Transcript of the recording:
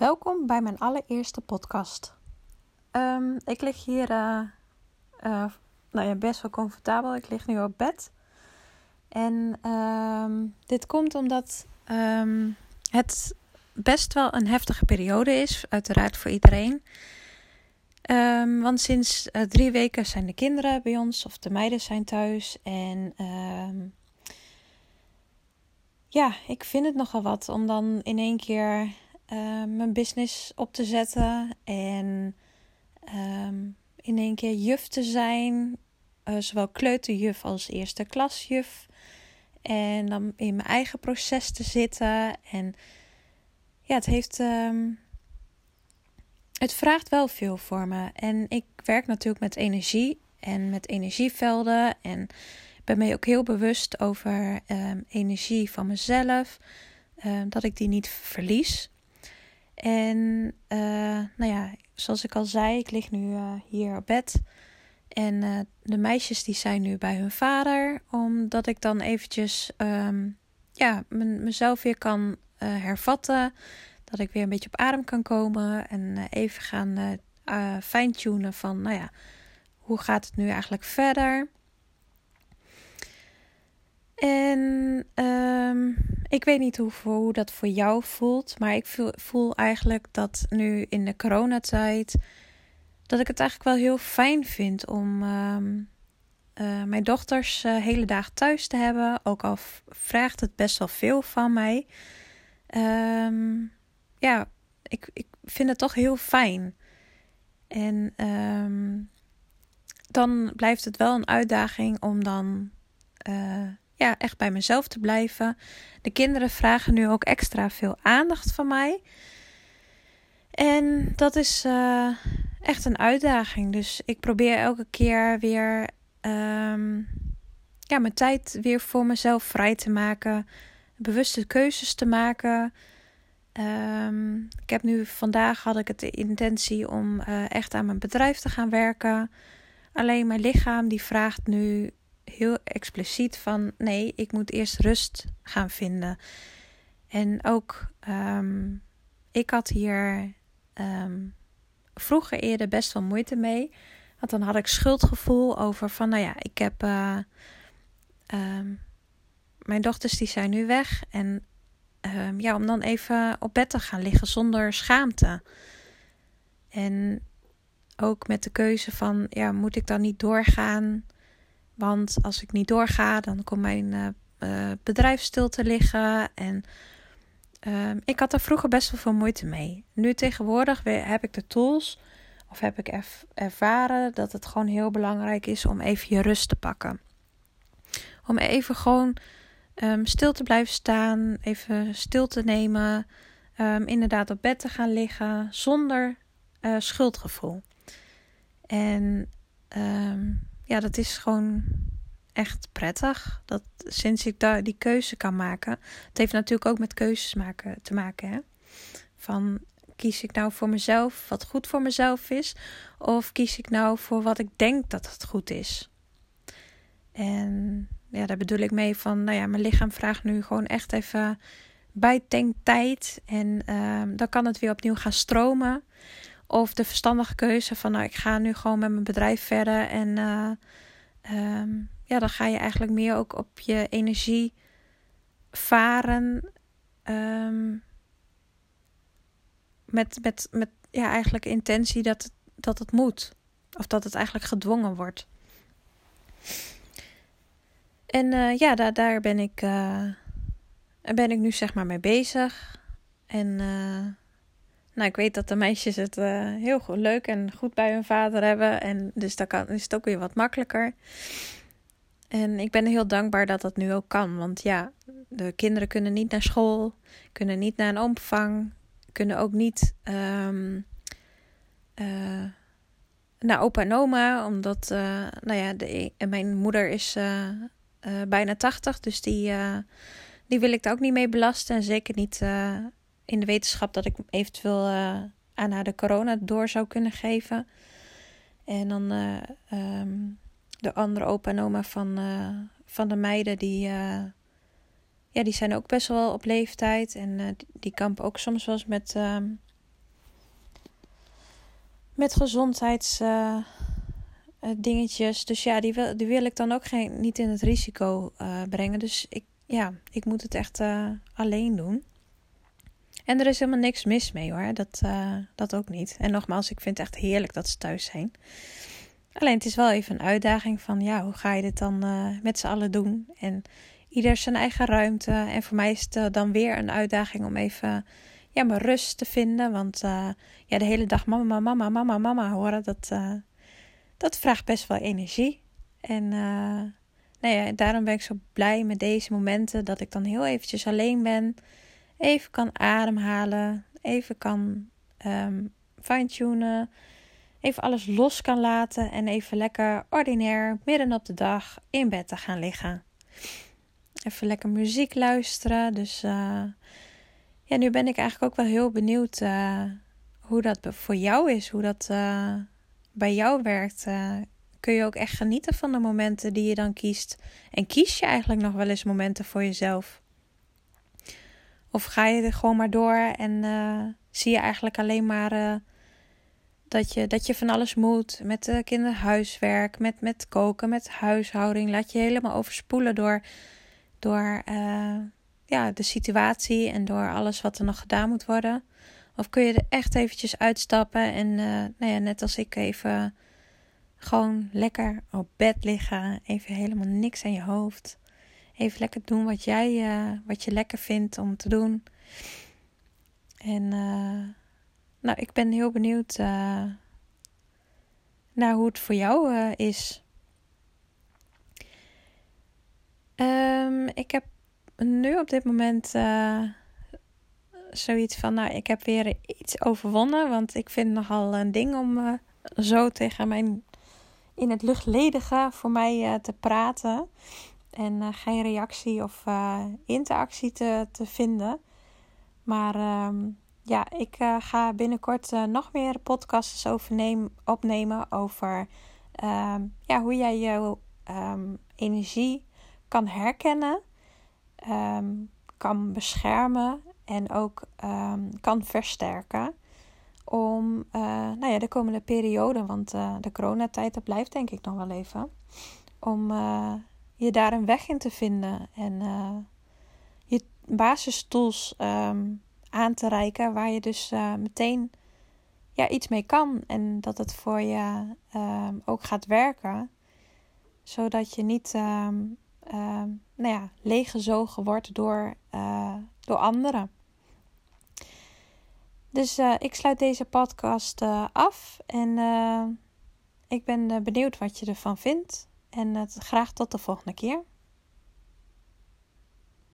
Welkom bij mijn allereerste podcast. Ehm, ik lig hier uh, uh, nou ja, best wel comfortabel. Ik lig nu op bed. En uh, dit komt omdat um, het best wel een heftige periode is, uiteraard voor iedereen. Want sinds uh, drie weken zijn de kinderen bij ons, of de meiden zijn thuis. En ja, ik vind het nogal wat om dan in één keer uh, mijn business op te zetten en um, in één keer juf te zijn, uh, zowel kleuterjuf als eerste klasjuf. En dan in mijn eigen proces te zitten. En ja, het heeft. Um, het vraagt wel veel voor me. En ik werk natuurlijk met energie en met energievelden. En ben me ook heel bewust over energie van mezelf. dat ik die niet verlies. En uh, nou ja, zoals ik al zei, ik lig nu uh, hier op bed. En uh, de meisjes die zijn nu bij hun vader. Omdat ik dan eventjes um, ja, mezelf weer kan hervatten. Dat ik weer een beetje op adem kan komen. En even gaan fine-tunen van, nou ja, hoe gaat het nu eigenlijk verder? En um, ik weet niet hoe, hoe dat voor jou voelt, maar ik voel, eigenlijk dat nu in de coronatijd dat ik het eigenlijk wel heel fijn vind om um, uh, mijn dochters uh, hele dagen thuis te hebben. Ook al vraagt het best wel veel van mij. Um, ja, ik, ik vind het toch heel fijn. En dan blijft het wel een uitdaging om dan. Uh, ja, echt bij mezelf te blijven. De kinderen vragen nu ook extra veel aandacht van mij. En dat is uh, echt een uitdaging. Dus ik probeer elke keer weer um, ja, mijn tijd weer voor mezelf vrij te maken. Bewuste keuzes te maken. Um, ik heb nu vandaag had ik het de intentie om uh, echt aan mijn bedrijf te gaan werken. Alleen mijn lichaam die vraagt nu heel expliciet van nee, ik moet eerst rust gaan vinden. En ook, um, ik had hier um, vroeger eerder best wel moeite mee. Want dan had ik schuldgevoel over van, nou ja, ik heb. Uh, um, mijn dochters die zijn nu weg. En ja, om dan even op bed te gaan liggen zonder schaamte. En ook met de keuze van, ja, moet ik dan niet doorgaan? Want als ik niet doorga, dan komt mijn uh, uh, bedrijf stil te liggen. En uh, ik had er vroeger best wel veel moeite mee. Nu tegenwoordig heb ik de tools, of heb ik ervaren dat het gewoon heel belangrijk is om even je rust te pakken. Om even gewoon um, stil te blijven staan, even stil te nemen. Um, inderdaad op bed te gaan liggen zonder uh, schuldgevoel. En ja, dat is gewoon echt prettig. Dat sinds ik daar die keuze kan maken. Het heeft natuurlijk ook met keuzes maken te maken. Hè? Van kies ik nou voor mezelf wat goed voor mezelf is? Of kies ik nou voor wat ik denk dat het goed is? En ja, daar bedoel ik mee van, nou ja, mijn lichaam vraagt nu gewoon echt even bijtanktijd. En um, dan kan het weer opnieuw gaan stromen. Of de verstandige keuze van nou, ik ga nu gewoon met mijn bedrijf verder. En uh, um, ja, dan ga je eigenlijk meer ook op je energie varen. Um, met, met, met ja, eigenlijk intentie dat dat het moet. Of dat het eigenlijk gedwongen wordt. En uh, ja, daar, daar ben ik, uh, ben ik nu zeg maar mee bezig. En uh, nou, ik weet dat de meisjes het uh, heel goed, leuk en goed bij hun vader hebben. En dus dan kan, is het ook weer wat makkelijker. En ik ben heel dankbaar dat dat nu ook kan. Want ja, de kinderen kunnen niet naar school, kunnen niet naar een opvang, kunnen ook niet um, uh, naar opa en oma. Omdat, uh, nou ja, de, mijn moeder is bijna 80, dus die, die wil ik daar ook niet mee belasten. En zeker niet in de wetenschap dat ik eventueel uh, aan haar de corona door zou kunnen geven. En dan uh, um, de andere opa en oma van, uh, van de meiden, die, ja, die zijn ook best wel op leeftijd. En die, kampen ook soms wel eens met, ehm, met gezondheidsdingetjes. Uh, dus ja, die wil, die wil ik dan ook geen, niet in het risico brengen. Dus ik, ja, ik moet het echt alleen doen. En er is helemaal niks mis mee hoor. Dat, dat ook niet. En nogmaals, ik vind het echt heerlijk dat ze thuis zijn. Alleen het is wel even een uitdaging van ja, hoe ga je dit dan met z'n allen doen? En ieder zijn eigen ruimte. En voor mij is het dan weer een uitdaging om even ja, mijn rust te vinden. Want ja, de hele dag mama, mama, mama, mama horen, dat, dat vraagt best wel energie. En nou ja, daarom ben ik zo blij met deze momenten dat ik dan heel eventjes alleen ben. Even kan ademhalen, even kan um, fine-tunen, even alles los kan laten en even lekker ordinair midden op de dag in bed te gaan liggen. Even lekker muziek luisteren. Dus uh, ja, nu ben ik eigenlijk ook wel heel benieuwd uh, hoe dat voor jou is, hoe dat uh, bij jou werkt. Kun je ook echt genieten van de momenten die je dan kiest? En kies je eigenlijk nog wel eens momenten voor jezelf? Of ga je er gewoon maar door en zie je eigenlijk alleen maar dat, je, dat je van alles moet met de kinderhuiswerk, met, met koken, met huishouding? Laat je helemaal overspoelen door, door ja, de situatie en door alles wat er nog gedaan moet worden? Of kun je er echt eventjes uitstappen en nou ja, net als ik even gewoon lekker op bed liggen. Even helemaal niks aan je hoofd. Even lekker doen wat jij uh, wat je lekker vindt om te doen. En uh, nou, ik ben heel benieuwd naar hoe het voor jou is. Um, ik heb nu op dit moment zoiets van, nou, ik heb weer iets overwonnen. Want ik vind het nogal een ding om zo tegen mijn in het luchtledige voor mij te praten. En geen reactie of interactie te, te vinden. Maar ehm, ja, ik ga binnenkort nog meer podcasts opnemen over ehm, ja, hoe jij jouw um, energie kan herkennen kan beschermen en ook kan versterken. Om nou ja, de komende periode, want de coronatijd dat blijft denk ik nog wel even. Om je daar een weg in te vinden en je basistools um, aan te reiken waar je dus meteen ja, iets mee kan. En dat het voor je ook gaat werken. Zodat je niet uh, nou ja, leeggezogen wordt door, uh, door anderen. Dus ik sluit deze podcast af en ik ben benieuwd wat je ervan vindt. En graag tot de volgende keer.